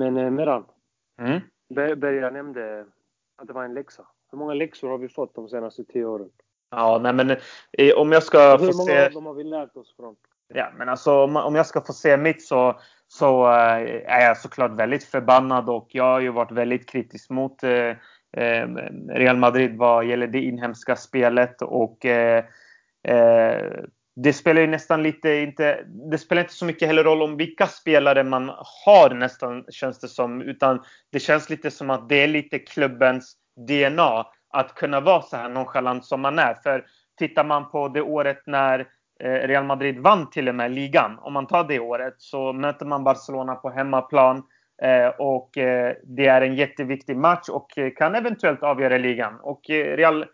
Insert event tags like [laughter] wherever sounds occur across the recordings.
Men eh, Meran, Mm. Ber- Berga nämnde att det var en läxa. Hur många läxor har vi fått de senaste tio åren? Ja, nej men eh, om jag ska få Hur många se... av dem har vi lärt oss från? Ja, men alltså om, om jag ska få se mitt så, så eh, är jag såklart väldigt förbannad och jag har ju varit väldigt kritisk mot eh, eh, Real Madrid vad gäller det inhemska spelet och det spelar ju nästan lite inte. Det spelar inte så mycket heller roll om vilka spelare man har nästan känns det som, utan det känns lite som att det är lite klubbens DNA att kunna vara så här nonchalant som man är. För tittar man på det året när eh, Real Madrid vann till och med ligan. Om man tar det året så möter man Barcelona på hemmaplan eh, och eh, det är en jätteviktig match och kan eventuellt avgöra ligan. Och Real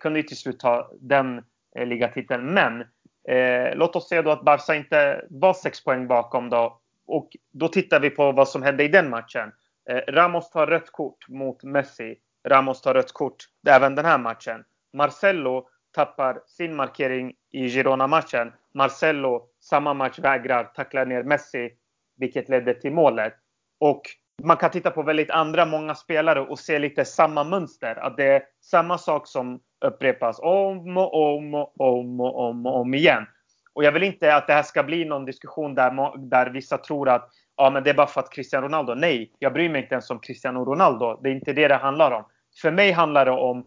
kunde ju till slut ta den ligatiteln. Men eh, låt oss säga då att Barca inte var sex poäng bakom då. Och då tittar vi på vad som hände i den matchen. Eh, Ramos tar rött kort mot Messi. Ramos tar rött kort även den här matchen. Marcelo tappar sin markering i Girona-matchen. Marcelo, samma match, vägrar tackla ner Messi, vilket ledde till målet. Och man kan titta på väldigt andra många spelare och se lite samma mönster. Att det är samma sak som upprepas om och om och om och om, och om igen. Och jag vill inte att det här ska bli någon diskussion där, där vissa tror att ja, men det är bara för att Cristiano Ronaldo. Nej, jag bryr mig inte ens om Cristiano Ronaldo. Det är inte det det handlar om. För mig handlar det om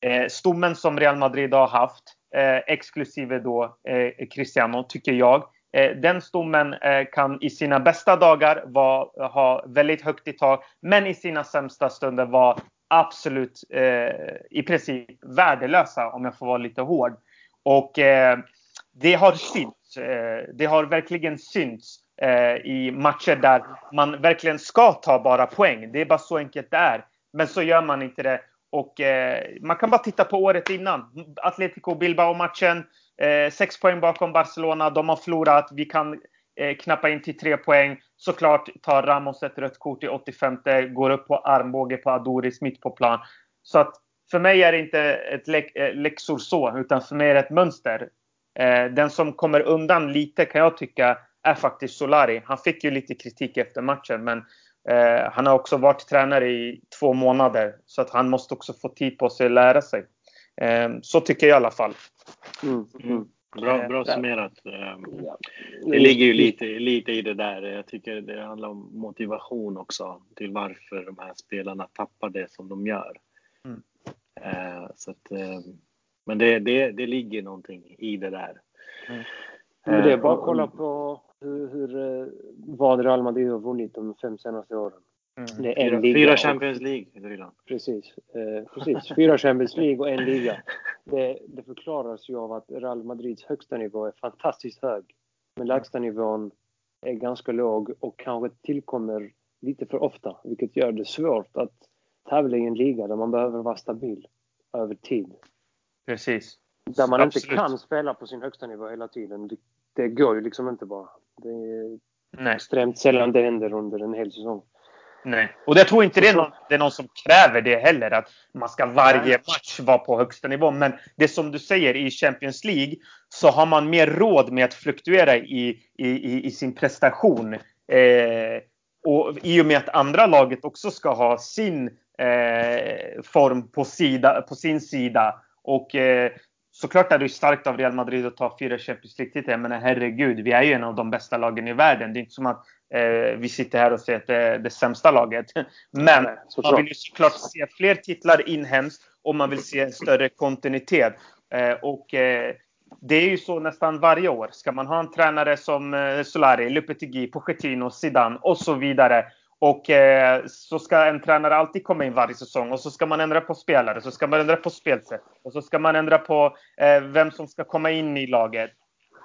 eh, stommen som Real Madrid har haft, eh, exklusive då eh, Cristiano, tycker jag. Eh, den stommen eh, kan i sina bästa dagar var, ha väldigt högt i tak, men i sina sämsta stunder vara absolut eh, i princip värdelösa, om jag får vara lite hård. Och eh, det har synts. Eh, det har verkligen synts eh, i matcher där man verkligen ska ta bara poäng. Det är bara så enkelt det är. Men så gör man inte det. Och eh, man kan bara titta på året innan. Atletico Bilbao-matchen. Eh, sex poäng bakom Barcelona. De har förlorat. Vi kan eh, knappa in till tre poäng. Såklart tar Ramos ett rött kort i 85. Går upp på armbåge på Adoris mitt på plan. Så att för mig är det inte ett eh, läxor så, utan för mig är det ett mönster. Eh, den som kommer undan lite kan jag tycka är faktiskt Solari. Han fick ju lite kritik efter matchen, men eh, han har också varit tränare i två månader. Så att han måste också få tid på sig att lära sig. Eh, så tycker jag i alla fall. Mm. Mm. Bra, bra Eh, summerat. Eh, Ja. Det ligger ju lite, lite i det där. Jag tycker det handlar om motivation också till varför de här spelarna tappar det som de gör. Mm. Eh, så att, eh, men det, det, det ligger någonting i det där. Mm. Men det är Eh, bara att kolla på hur, hur, eh, vad Real Madrid har vunnit de fem senaste åren. Mm. Det är Fyra, en liga. fyra Champions League. Precis. Eh, precis. Fyra Champions League och en liga. [laughs] Det, det förklaras ju av att Real Madrids högsta nivå är fantastiskt hög. Men lägsta nivån är ganska låg och kanske tillkommer lite för ofta. Vilket gör det svårt att tävla i en liga där man behöver vara stabil över tid. Precis. Där man Absolut. inte kan spela på sin högsta nivå hela tiden. Det, det går ju liksom inte bara. Det är Nej. extremt sällan det händer under en hel säsong. Nej. Och jag tror inte det är, någon, det är någon som kräver det heller. Att man ska varje match vara på högsta nivå. Men det som du säger i Champions League så har man mer råd med att fluktuera i, i, i, i sin prestation. Eh, och i och med att andra laget också ska ha sin eh, form på, sida, på sin sida. Och eh, såklart är det starkt av Real Madrid att ta fyra Champions League-titlar. Menar herregud, vi är ju en av de bästa lagen i världen. Det är inte som att eh, vi sitter här och säger att det är det sämsta laget. Men Nej, man vill ju såklart se fler titlar inhemskt och man vill se en större kontinuitet. Eh, och eh, det är ju så nästan varje år. Ska man ha en tränare som eh, Solari, Lopetegui, Pochettino, Zidane och så vidare. Och eh, så ska en tränare alltid komma in varje säsong och så ska man ändra på spelare, så ska man ändra på spelsätt och så ska man ändra på eh, vem som ska komma in i laget.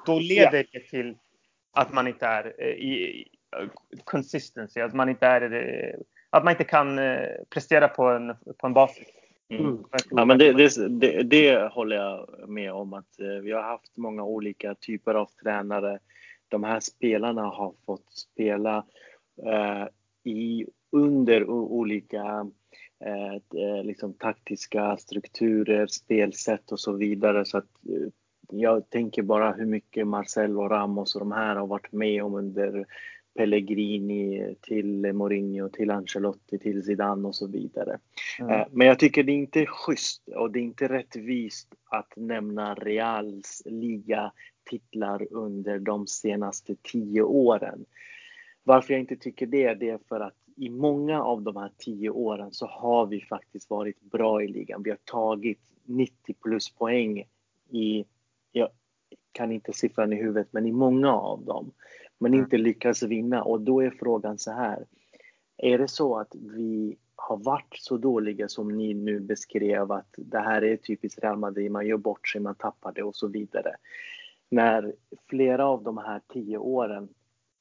Då leder det till att man inte är i consistency, att man inte är att man inte kan eh, prestera på en, på en basis. Mm. Ja, men det, det, det, det håller jag med om att eh, vi har haft många olika typer av tränare. De här spelarna har fått spela eh, i, under olika eh, eh, liksom taktiska strukturer, spelsätt och så vidare. Så att, jag tänker bara hur mycket Marcelo Ramos och de här har varit med om under Pellegrini, till Mourinho, till Ancelotti, till Zidane och så vidare. Mm. Men jag tycker det är inte schysst och det är inte rättvist att nämna Reals ligatitlar under de senaste tio åren. Varför jag inte tycker det, det är för att i många av de här tio åren så har vi faktiskt varit bra i ligan. Vi har tagit 90 plus poäng i, jag kan inte siffran i huvudet, men i många av dem. Men inte lyckats vinna och då är frågan så här. Är det så att vi har varit så dåliga som ni nu beskrev att det här är typiskt Real Madrid, man gör bort sig, man tappar det och så vidare. När flera av de här tio åren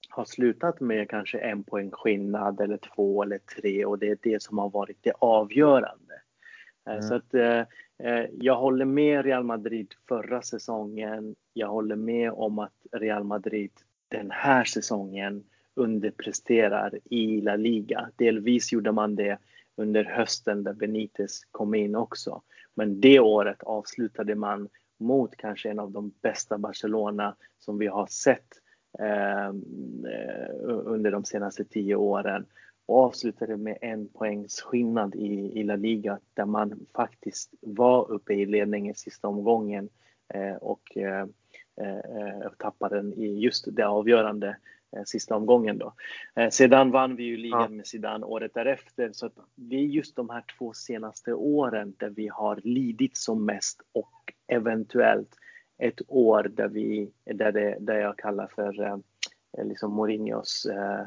har slutat med kanske en poäng skillnad eller två eller tre och det är det som har varit det avgörande. Eh, mm. Så att eh, eh, jag håller med Real Madrid förra säsongen. Jag håller med om att Real Madrid den här säsongen underpresterar i La Liga. Delvis gjorde man det under hösten där Benitez kom in också. Men det året avslutade man mot kanske en av de bästa Barcelona som vi har sett ehm, eh, under de senaste tio åren och avslutade med en poängs skillnad i, i La Liga där man faktiskt var uppe i ledningen sista omgången eh, och eh, eh, tappade den i just det avgörande eh, sista omgången då. Eh, sedan vann vi ju ligan ja. med Zidane året därefter så det är just de här två senaste åren där vi har lidit som mest och eventuellt ett år där vi, där, det, där jag kallar för eh, liksom Mourinhos eh,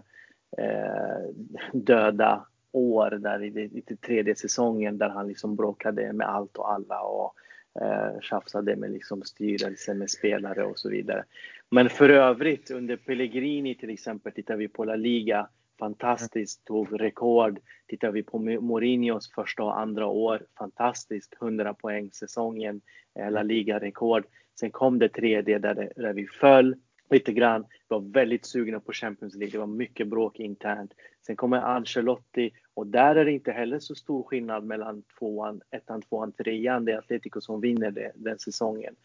eh, döda år där i, i, i tredje säsongen där han liksom bråkade med allt och alla och eh, tjafsade med liksom styrelse med spelare och så vidare. Men för övrigt under Pellegrini till exempel tittar vi på La Liga fantastiskt, tog rekord. Tittar vi på Mourinhos första och andra år, fantastiskt, 100 poäng säsongen, eh, La Liga-rekord. Sen kom det tredje där, det, där vi föll lite grann. Vi var väldigt sugna på Champions League. Det var mycket bråk internt. Sen kommer Ancelotti och där är det inte heller så stor skillnad mellan tvåan, ettan, tvåan, trean. Det är Atletico som vinner det, den säsongen.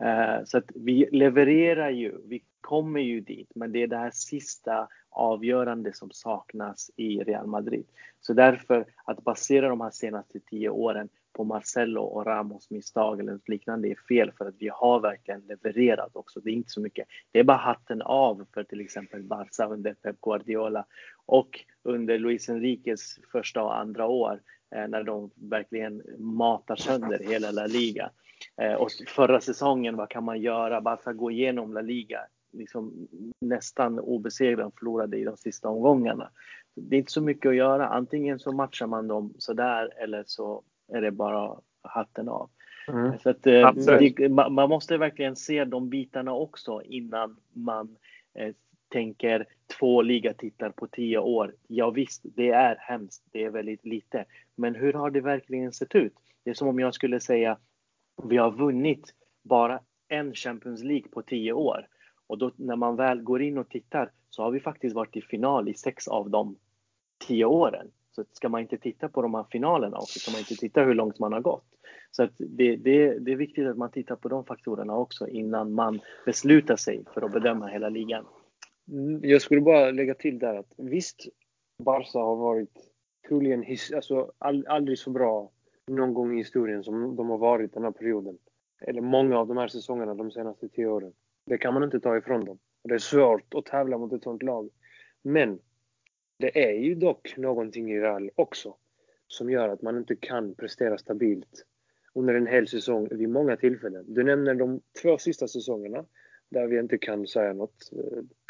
Uh, så att vi levererar ju. Vi kommer ju dit, men det är det här sista avgörande som saknas i Real Madrid. Så därför att basera de här senaste tio åren på Marcelo och Ramos misstag eller något liknande är fel för att vi har verkligen levererat också. Det är inte så mycket. Det är bara hatten av för till exempel Barca under Pep Guardiola och under Luis Enriques första och andra år eh, när de verkligen matar sönder hela La Liga. Eh, och förra säsongen, vad kan man göra? Barca går igenom La Liga liksom nästan obesegrad förlorade i de sista omgångarna. Det är inte så mycket att göra. Antingen så matchar man dem sådär eller så är det bara hatten av. Mm. Så att, eh, det, man måste verkligen se de bitarna också innan man eh, tänker två ligatitlar på tio år. Ja visst, det är hemskt. Det är väldigt lite. Men hur har det verkligen sett ut? Det är som om jag skulle säga vi har vunnit bara en Champions League på tio år. Och då när man väl går in och tittar så har vi faktiskt varit i final i sex av de tio åren. Så ska man inte titta på de här finalerna också, ska man inte titta hur långt man har gått. Så att det, det, det är viktigt att man tittar på de faktorerna också innan man beslutar sig för att bedöma hela ligan. Mm, jag skulle bara lägga till där att visst, Barca har varit troligen alltså, all, aldrig så bra någon gång i historien som de har varit den här perioden. Eller många av de här säsongerna de senaste tio åren. Det kan man inte ta ifrån dem. Det är svårt att tävla mot ett sånt lag. Men det är ju dock någonting i Real också som gör att man inte kan prestera stabilt under en hel säsong vid många tillfällen. Du nämner de två sista säsongerna där vi inte kan säga något.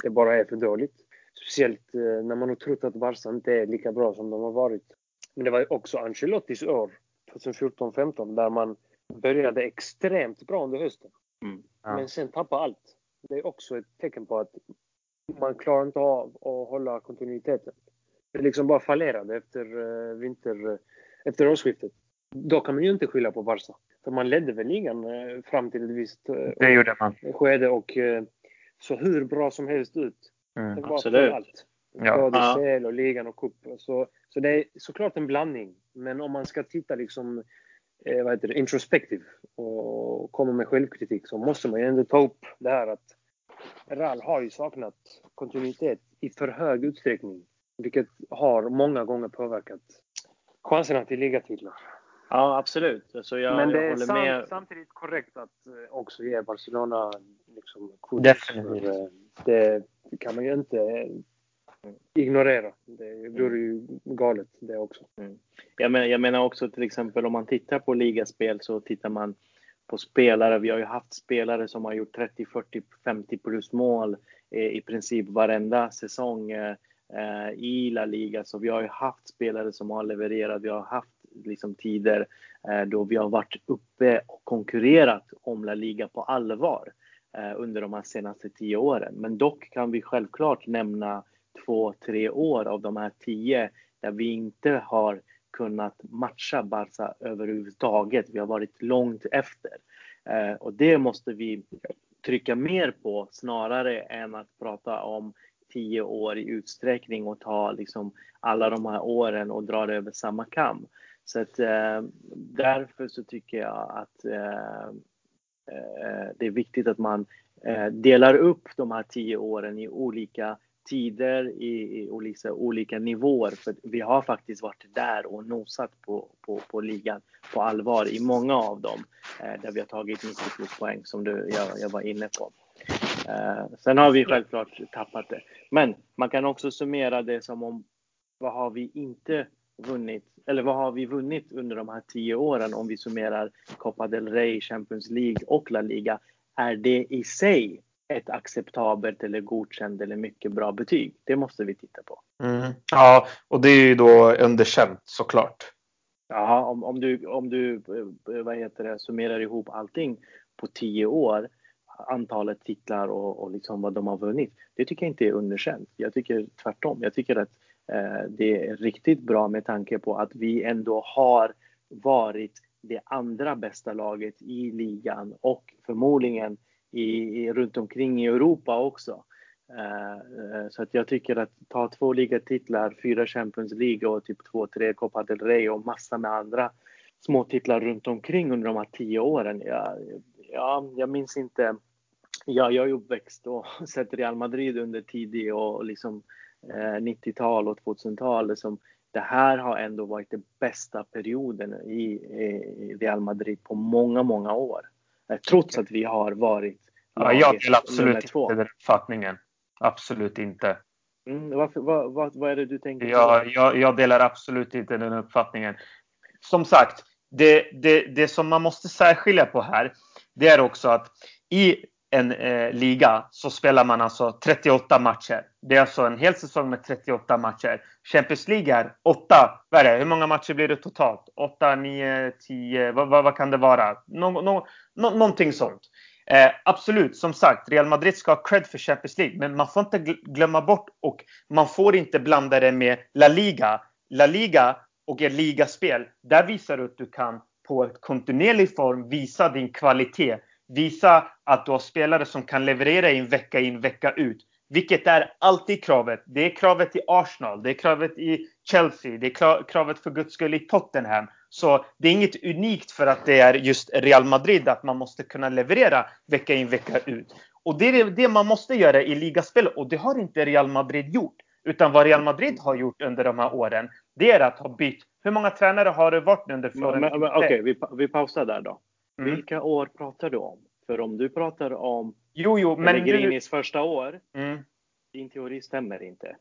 Det bara är för dåligt. Speciellt eh, när man har trott att Barca inte är lika bra som de har varit. Men det var också Ancelottis år, 2014-15, där man började extremt bra under hösten. Mm. Ja. Men sen tappade allt. Det är också ett tecken på att man klarar inte av att hålla kontinuiteten. Det liksom bara fallerade efter uh, vinter, efter årsskiftet. Då kan man ju inte skylla på Barca. För man ledde väl ligan uh, fram till ett visst det gjorde man. skede och så hur bra som helst ut. Mm, det var absolut. allt. Både ja. CL och ligan och cup. Så, så det är såklart en blandning. Men om man ska titta liksom eh, vad heter det, introspektiv och komma med självkritik så måste man ju ändå ta upp det här att Real har ju saknat kontinuitet i för hög utsträckning. Vilket har många gånger påverkat chanserna till ligatitlar. Ja, absolut. Så jag, Men det jag är håller sam, med. samtidigt korrekt att eh, också ge Barcelona liksom. Definitivt. För, eh, Det kan man ju inte eh, ignorera. Det vore ju galet det också. Jag menar, jag menar också till exempel om man tittar på ligaspel så tittar man på spelare. Vi har ju haft spelare som har gjort 30, 40, 50 plus mål eh, i princip varenda säsong eh, eh, i La Liga. Så vi har ju haft spelare som har levererat. Vi har haft liksom tider då vi har varit uppe och konkurrerat om La Liga på allvar under de här senaste tio åren. Men dock kan vi självklart nämna två, tre år av de här tio där vi inte har kunnat matcha Barca överhuvudtaget. Vi har varit långt efter. Eh, och det måste vi trycka mer på snarare än att prata om tio år i utsträckning och ta liksom alla de här åren och dra det över samma kam. Så att, eh, därför så tycker jag att eh, eh, det är viktigt att man eh, delar upp de här tio åren i olika tider i, i olika, olika nivåer. För vi har faktiskt varit där och nosat på, på, på ligan på allvar i många av dem. Eh, där vi har tagit 90 plus poäng som du, jag, jag var inne på. Eh, sen har vi självklart tappat det. Men man kan också summera det som om vad har vi inte vunnit? Eller vad har vi vunnit under de här tio åren om vi summerar Copa del Rey, Champions League och La Liga? Är det i sig ett acceptabelt eller godkänt eller mycket bra betyg? Det måste vi titta på. Mm. Ja, och det är ju då underkänt såklart. Ja, om, om, du, om du eh, vad heter det, summerar ihop allting på tio år, antalet titlar och, och liksom vad de har vunnit, det tycker jag inte är underkänt. Jag tycker tvärtom. Jag tycker att eh, det är riktigt bra med tanke på att vi ändå har varit det andra bästa laget i ligan och förmodligen i, runt omkring i Europa också. Uh, så att jag tycker att ta två ligatitlar, fyra Champions League och typ två, tre Copa del Rey och massa med andra små titlar runt omkring under de här tio åren. Ja, ja, jag minns inte. Ja, jag är uppväxt och [laughs] sett Real Madrid under tidig och liksom eh, 90-tal och 2000-tal. Liksom, det här har ändå varit den bästa perioden i, i Real Madrid på många, många år. Eh, trots att vi har varit Ja, jag delar absolut inte den uppfattningen. Absolut inte. Mm, varför, vad, vad, vad är det du tänker? Ja, jag, jag delar absolut inte den uppfattningen. Som sagt, det, det, det som man måste särskilja på här, det är också att i en eh, liga så spelar man alltså 38 matcher. Det är alltså en hel säsong med 38 matcher. Champions League är 8, vad är det? Hur många matcher blir det totalt? 8, 9, 10, vad, vad, vad kan det vara? Nå, nå, nå, någonting sånt. Eh, absolut, som sagt, Real Madrid ska ha cred för Champions League, men man får inte glömma bort och man får inte blanda det med La Liga. La Liga och ett ligaspel, där visar du att du kan på ett kontinuerlig form visa din kvalitet. Visa att du har spelare som kan leverera in vecka in vecka ut. Vilket är alltid kravet. Det är kravet i Arsenal, det är kravet i Chelsea, det är kravet för guds skull i Tottenham. Så det är inget unikt för att det är just Real Madrid att man måste kunna leverera vecka in vecka ut. Och det är det man måste göra i ligaspel och det har inte Real Madrid gjort. Utan vad Real Madrid har gjort under de här åren, det är att ha bytt. Hur många tränare har det varit under Florentino? Okej, okay, vi, vi pausar där då. Mm. Vilka år pratar du om? För om du pratar om jo, jo, men Pellegrinis du... första år, mm. din teori stämmer inte.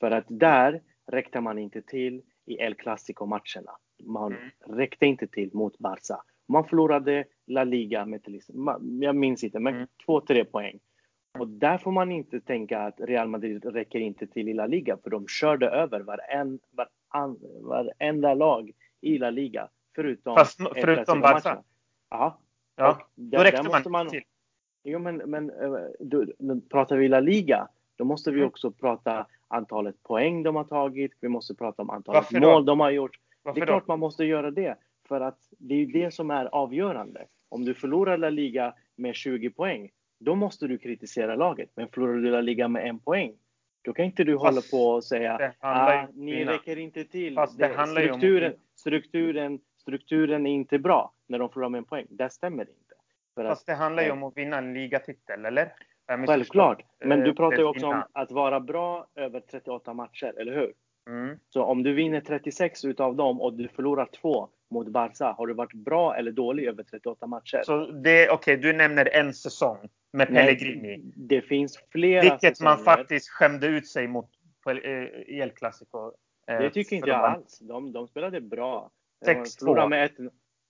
För att där räckte man inte till i El Clasico-matcherna. Man mm. räckte inte till mot Barca. Man förlorade La Liga med till exempel, jag minns inte, men mm. två, tre poäng. Och där får man inte tänka att Real Madrid räcker inte till i La Liga, för de körde över varenda, varenda lag i La Liga. Förutom, Fast, förutom Barca? Ja. Ja. Där, Då räckte man, man till. Jo, men, men då, då pratar vi La Liga, då måste vi mm. också prata antalet poäng de har tagit. Vi måste prata om antalet Varför mål då? de har gjort. Varför det är klart man måste göra det. För att det är ju det som är avgörande. Om du förlorar La Liga med 20 poäng, då måste du kritisera laget. Men förlorar du La Liga med en poäng, då kan inte du Fast hålla på och säga ah, ni räcker inte till. Fast det, det strukturen, strukturen, strukturen är inte bra när de förlorar med en poäng. Det stämmer inte. Fast det handlar ju om att vinna en ligatitel, eller? Självklart. Men du Eh, pratar ju också om att vara bra över 38 matcher, eller hur? Mm. Så om du vinner 36 utav dem och du förlorar två mot Barca, har du varit bra eller dålig över 38 matcher? Så det, okej, du nämner en säsong med Nej, Pellegrini. Det finns flera Vilket säsonger. man faktiskt skämde ut sig mot på, eh, i El Clasico. eh, Det tycker inte för jag de- alls. De, de spelade bra. 6-2.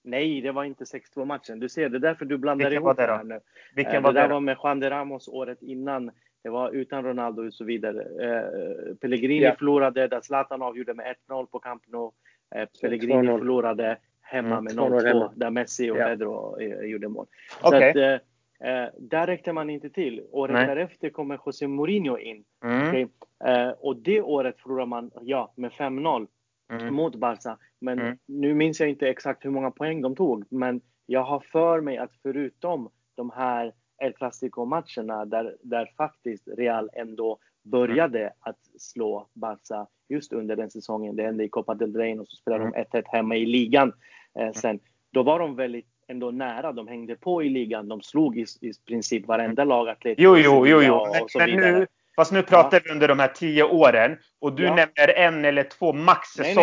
Förlorade. Nej, det var inte 6-2 matchen. Du ser, det är därför du blandar Vilken ihop var det här nu. Vilken Eh, var det där det? var med Juan de Ramos året innan. Det var utan Ronaldo och så vidare. Eh, Pellegrini Ja. förlorade där Zlatan avgjorde med 1-0 på Camp Nou. Eh, Pellegrini 2-0. förlorade hemma Mm, med 2-0 0-2 hemma. där Messi och Ja. Pedro eh, gjorde mål. Så Okej. att, eh, där räckte man inte till. Året Nej. därefter kommer José Mourinho in. Mm. Eh, och det året förlorar man ja, med 5-0 Mm. mot Barca. Men Mm. nu minns jag inte exakt hur många poäng de tog. Men jag har för mig att förutom de här El Clasico-matcherna där, där faktiskt Real ändå började att slå Barca just under den säsongen. Det hände i Copa del Rey och så spelade Mm. de 1-1 hemma i ligan. Eh, sen, då var de väldigt ändå nära. De hängde på i ligan. De slog i, i princip varenda lag. Atletico, Jo, jo, jo, jo. och- Men, så men vidare. nu, fast nu pratar vi under de här tio åren och du Ja. nämner en eller två nej,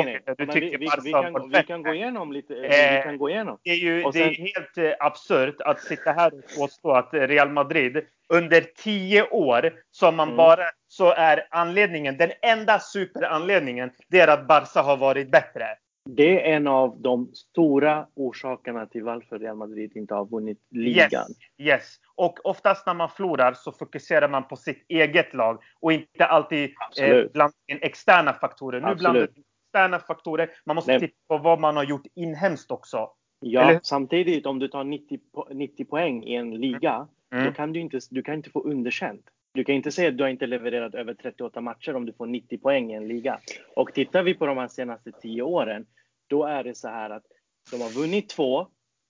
nej. där du Men tycker vi, vi, vi, kan, vi kan gå igenom lite. vi Eh, kan gå igenom. Det är ju det är sen- helt eh, absurt att sitta här och påstå att Real Madrid under tio år som man Mm. bara så är anledningen, den enda superanledningen, det är att Barca har varit bättre. Det är en av de stora orsakerna till varför Real Madrid inte har vunnit ligan. Yes, yes. Och oftast när man förlorar så fokuserar man på sitt eget lag och inte alltid eh, bland externa faktorer. Nu blandar externa faktorer. Man måste Nej. titta på vad man har gjort inhemskt också. Ja, samtidigt om du tar 90, po- 90 poäng i en liga, Mm. då kan du inte, du kan inte få underkänt. Du kan inte säga att du har inte levererat över 38 matcher om du får 90 poäng i en liga. Och tittar vi på de senaste 10 åren, då är det så här att de har vunnit två,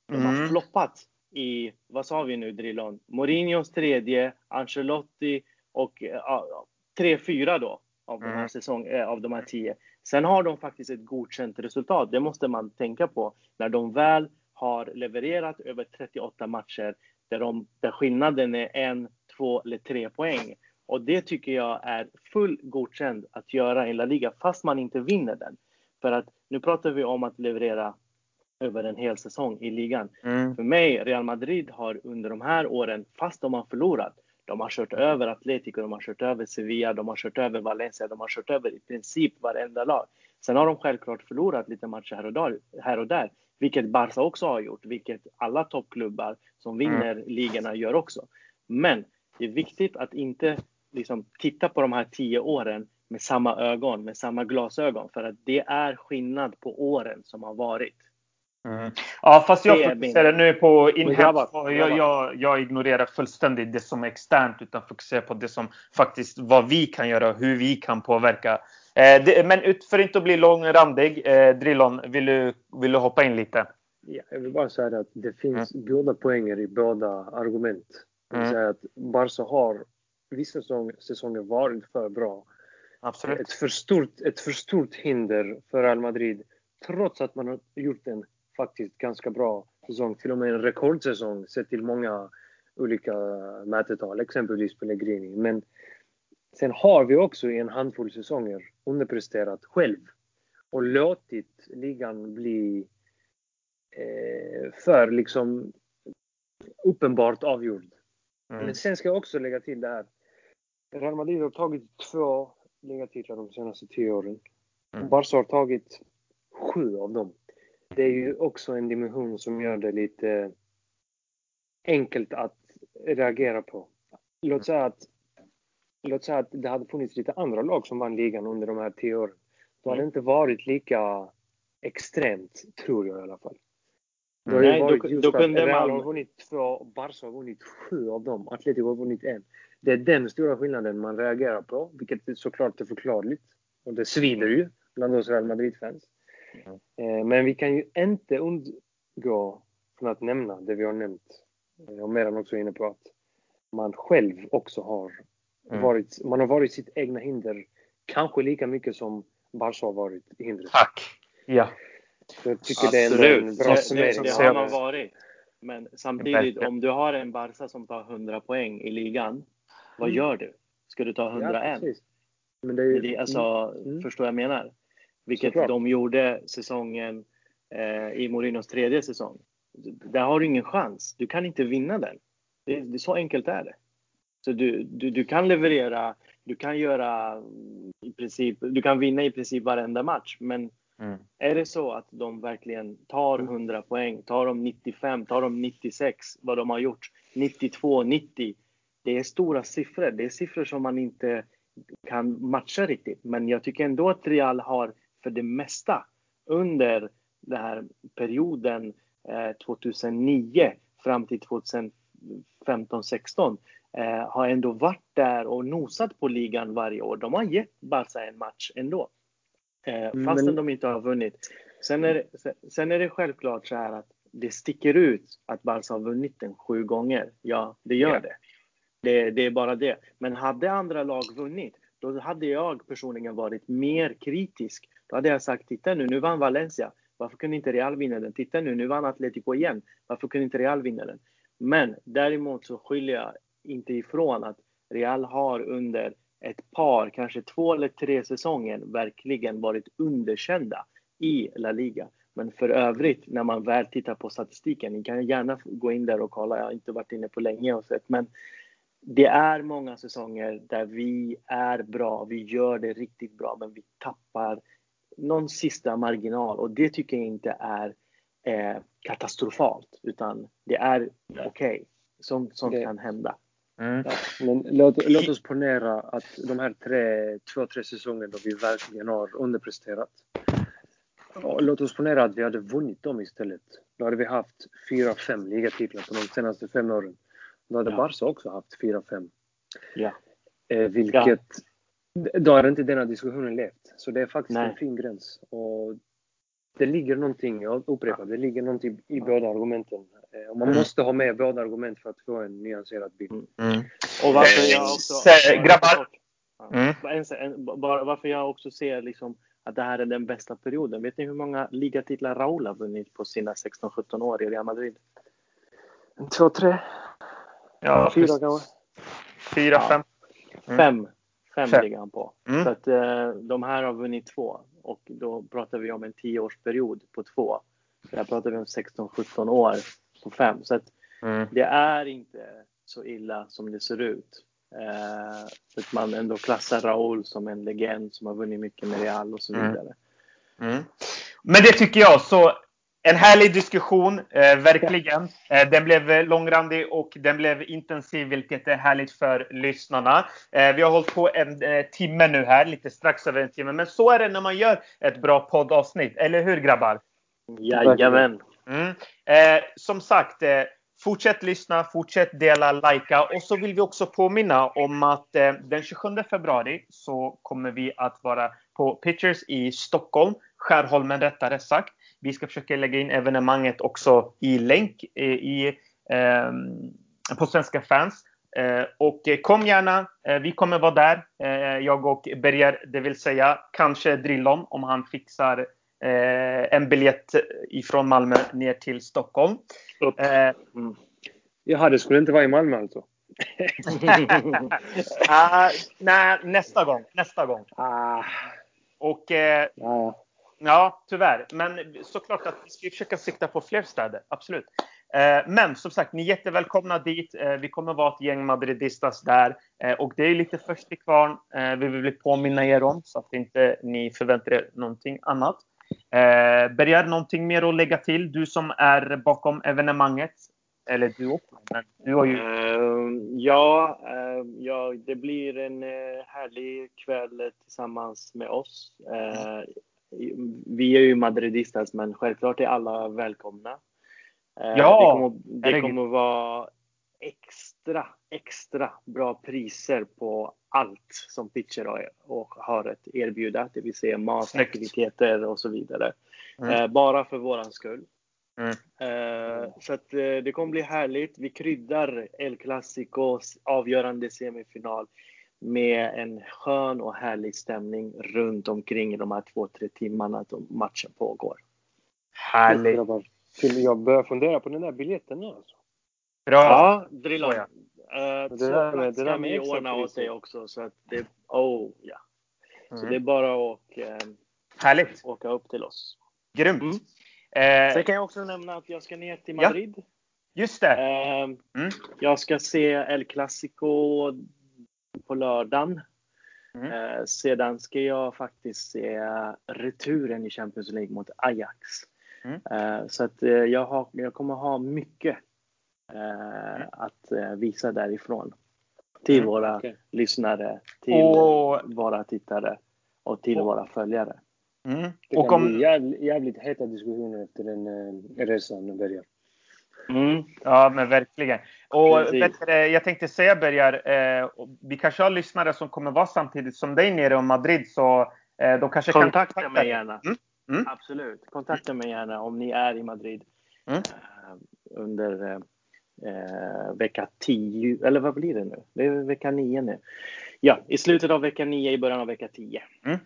de har Mm. floppat i, vad sa vi nu Drillon? Mourinhos tredje, Ancelotti och ja, tre, fyra då av de här Mm. säsong, eh, av de här tio. Sen har de faktiskt ett godkänt resultat. Det måste man tänka på när de väl har levererat över 38 matcher där, de, där skillnaden är en, två eller tre poäng. Och det tycker jag är full godkänd att göra i La Liga fast man inte vinner den. För att nu pratar vi om att leverera över en hel säsong i ligan. Mm. För mig, Real Madrid har under de här åren, fast de har förlorat, de har kört över Atletico, de har kört över Sevilla, de har kört över Valencia, de har kört över i princip varenda lag. Sen har de självklart förlorat lite matcher här och där, här och där vilket Barca också har gjort, vilket alla toppklubbar som vinner ligorna gör också. Men det är viktigt att inte liksom, titta på de här tio åren med samma ögon, med samma glasögon, för att det är skillnad på åren som har varit. Mm. Ja, fast jag fokuserar min- nu på inhemskt. Jag, jag, jag ignorerar fullständigt det som är externt utan fokuserar på det som faktiskt vad vi kan göra och hur vi kan påverka. Eh, det, men ut, för inte att bli långrandig, eh, Drillon, vill du, vill du hoppa in lite? Ja, jag vill bara säga att det finns goda poänger i båda argument. Det vill Mm. säga att Barca har vissa säsong, säsonger varit för bra. Absolut. Ett för, stort, ett för stort hinder för Real Madrid trots att man har gjort en faktiskt ganska bra säsong. Till och med en rekordsäsong sett till många olika mätetal, exempelvis Pellegrini. Men sen har vi också i en handfull säsonger underpresterat själv och låtit ligan bli eh, för liksom uppenbart avgjord. Mm. Men sen ska jag också lägga till det här. Real Madrid har tagit två ligatitlar de senaste tio åren. Mm. Barca har tagit sju av dem. Det är ju också en dimension som gör det lite enkelt att reagera på. Låt säga att, låt säga att det hade funnits lite andra lag som vann ligan under de här tio åren. Då hade det inte varit lika extremt, tror jag i alla fall. Det har ju Nej, då- varit då just att Real har vunnit två, Barca har vunnit sju av dem, Atletico har vunnit en. Det är den stora skillnaden man reagerar på, vilket såklart är förklarligt. Och det svider ju bland oss Real Madrid-fans. Mm. Men vi kan ju inte undgå från att nämna det vi har nämnt. eh, Och Meran också är inne på att man själv också har Mm. varit, man har varit sitt egna hinder kanske lika mycket som Barca har varit hindret. Tack. Ja. Så jag tycker det är en Absolut. bra Det, det, summering. det Så har man varit. Men samtidigt, om du har en Barca som tar 100 poäng i ligan Vad Mm. gör du? Ska du ta 101? Ja. Men det är ju, det, alltså, Mm. Förstår jag menar? Vilket Såklart. de gjorde säsongen eh, i Morinos tredje säsong. Där har du ingen chans. Du kan inte vinna den. Det, det, så enkelt är det. Så du, du, du kan leverera, du kan göra mm, i princip, du kan vinna i princip varenda match. Men Mm. är det så att de verkligen tar 100 poäng, tar de 95, tar de 96, vad de har gjort, 92, 90. Det är stora siffror. Det är siffror som man inte kan matcha riktigt. Men jag tycker ändå att Real har för det mesta under den här perioden eh, 2009 fram till 2015, 16 eh, har ändå varit där och nosat på ligan varje år. De har gett Barca en match ändå. Eh, Men- fastän de inte har vunnit. Sen är, det, sen- är det självklart så här att det sticker ut att Barca har vunnit den sju gånger. Ja, det gör Ja. det det. Det är bara det. Men hade andra lag vunnit, då hade jag personligen varit mer kritisk. Då hade jag sagt, titta nu, nu vann Valencia. Varför kunde inte Real vinna den? Titta nu, nu vann Atletico igen. Varför kunde inte Real vinna den? Men däremot så skyller jag inte ifrån att Real har under ett par, kanske två eller tre säsonger verkligen varit underkända i La Liga. Men för övrigt, när man väl tittar på statistiken, ni kan gärna gå in där och kolla, jag har inte varit inne på länge och sett, men det är många säsonger där vi är bra, vi gör det riktigt bra, men vi tappar någon sista marginal och det tycker jag inte är eh, katastrofalt, utan det är okej. Sånt, sånt Det- kan hända. Mm. Ja, men låt, låt oss ponera att de här tre, två, tre säsongerna då vi verkligen har underpresterat. Och låt oss ponera att vi hade vunnit dem istället. Då hade vi haft fyra, fem ligatitlar på de senaste fem åren. Då hade Ja. Barca också haft fyra, fem. Ja. Eh, vilket... Då hade inte denna diskussionen levt. Så det är faktiskt Nej. en fin gräns. Och det ligger någonting, jag upprepar, det ligger någonting i båda argumenten. Eh, och man Mm. måste ha med båda argument för att få en nyanserad bild. Mm. Och varför Eh, jag också... grabbar. Ja. Mm. Bara en, en, bara varför jag också ser liksom att det här är den bästa perioden. Vet ni hur många ligatitlar Raúl har vunnit på sina 16-17 år i Real Madrid? En, två, tre, Ja, fyra precis. kanske? Fyra, fem. Mm. Fem. Fem Fem. ligger han på. Mm. Så att eh, de här har vunnit två. Och då pratar vi om en tioårsperiod på två. Där pratar vi om 16-17 år på fem. Så att Mm. det är inte så illa som det ser ut. Eh, så att man ändå klassar Raúl som en legend som har vunnit mycket med Real och så Mm. vidare. Mm. Men det tycker jag. Så en härlig diskussion, eh, verkligen. Eh, den blev eh, långrandig och den blev intensiv, vilket är härligt för lyssnarna. Eh, vi har hållit på en eh, timme nu här, lite strax över en timme. Men så är det när man gör ett bra poddavsnitt, eller hur grabbar? Jajamän. Mm. Eh, som sagt, eh, fortsätt lyssna, fortsätt dela, likea. Och så vill vi också påminna om att eh, den 27 februari så kommer vi att vara på Pitchers i Stockholm. Skärholmen rättare sagt. Vi ska försöka lägga in evenemanget också i länk eh, i, ehm, på Svenska fans. Eh, och eh, kom gärna. Eh, vi kommer vara där. Eh, jag och Berger, det vill säga kanske Drillon om han fixar eh, en biljett ifrån Malmö ner till Stockholm. Eh, Mm. Jaha, det skulle inte vara i Malmö alltså? [laughs] ah, nej, nästa gång. Nästa gång. Ah, Och eh, ja ja, tyvärr. Men såklart att vi ska försöka sikta på fler städer. Absolut. Eh, men som sagt, ni är jättevälkomna dit. Eh, vi kommer vara ett gäng madridistas där. Eh, och det är lite först till kvarn. Vi vill påminna er om så att inte ni förväntar er någonting annat. Eh, Berger, någonting mer att lägga till? Du som är bakom evenemanget. Eller du också. Men du har ju... Ja, ja, det blir en härlig kväll tillsammans med oss. Vi är ju madridistas, men självklart är alla välkomna. Eh, Ja, det kommer, det kommer vara extra, extra bra priser på allt som Pitcher har, och har att erbjuda, det vill säga mat, Snyggt. aktiviteter och så vidare. Mm. Eh, bara för våran skull. Mm. Eh, så att det kommer bli härligt. Vi kryddar El Clasicos avgörande semifinal med en skön och härlig stämning runt omkring de här två, tre timmarna som matchen pågår. Härligt. Jag börja fundera på den där biljetten nu alltså? Bra. Ja, Drilon. Så ja. Uh, det där med, det där med vi ordna åt dig också. Så att det, oh, ja. Så mm. det är bara att uh, Härligt. åka upp till oss. Grymt. Mm. Eh, Sen kan jag också nämna att jag ska ner till Madrid. Ja, just det. Eh, mm. Jag ska se El Clasico på lördagen. Mm. Eh, sedan ska jag faktiskt se returen i Champions League mot Ajax. Mm. Eh, så att eh, jag, har, jag kommer ha mycket eh, mm. att eh, visa därifrån. Till mm, våra okay. lyssnare, till och... våra tittare och till och... våra följare. Mm. Det och kan om... bli jävligt, jävligt heta diskussioner efter den eh, resan börjar. Mm. Ja, men verkligen. Och bättre, jag tänkte säga Bergar, eh, vi kanske har lyssnare som kommer vara samtidigt som dig nere i Madrid, så eh, de kanske kontakta kan kontakta mig gärna. Mm. Mm. Absolut, kontakta mig gärna om ni är i Madrid mm. eh, under eh, vecka 10, eller vad blir det nu? Det är vecka 9 nu. Ja, i slutet av vecka 9, i början av vecka 10. Mm.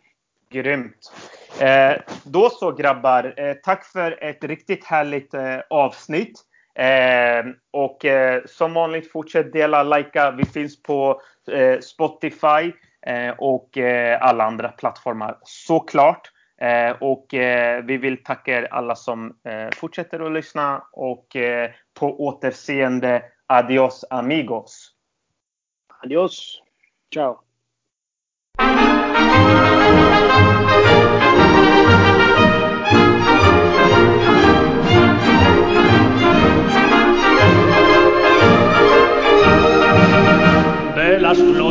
Grymt. Eh, då så grabbar, eh, tack för ett riktigt härligt eh, avsnitt. Eh, och eh, som vanligt fortsätt dela, likea. Vi finns på eh, Spotify eh, och eh, alla andra plattformar såklart. Eh, och vi vill tacka er alla som fortsätter att lyssna och på återseende. Adios amigos. Adios. Ciao.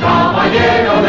Caballero.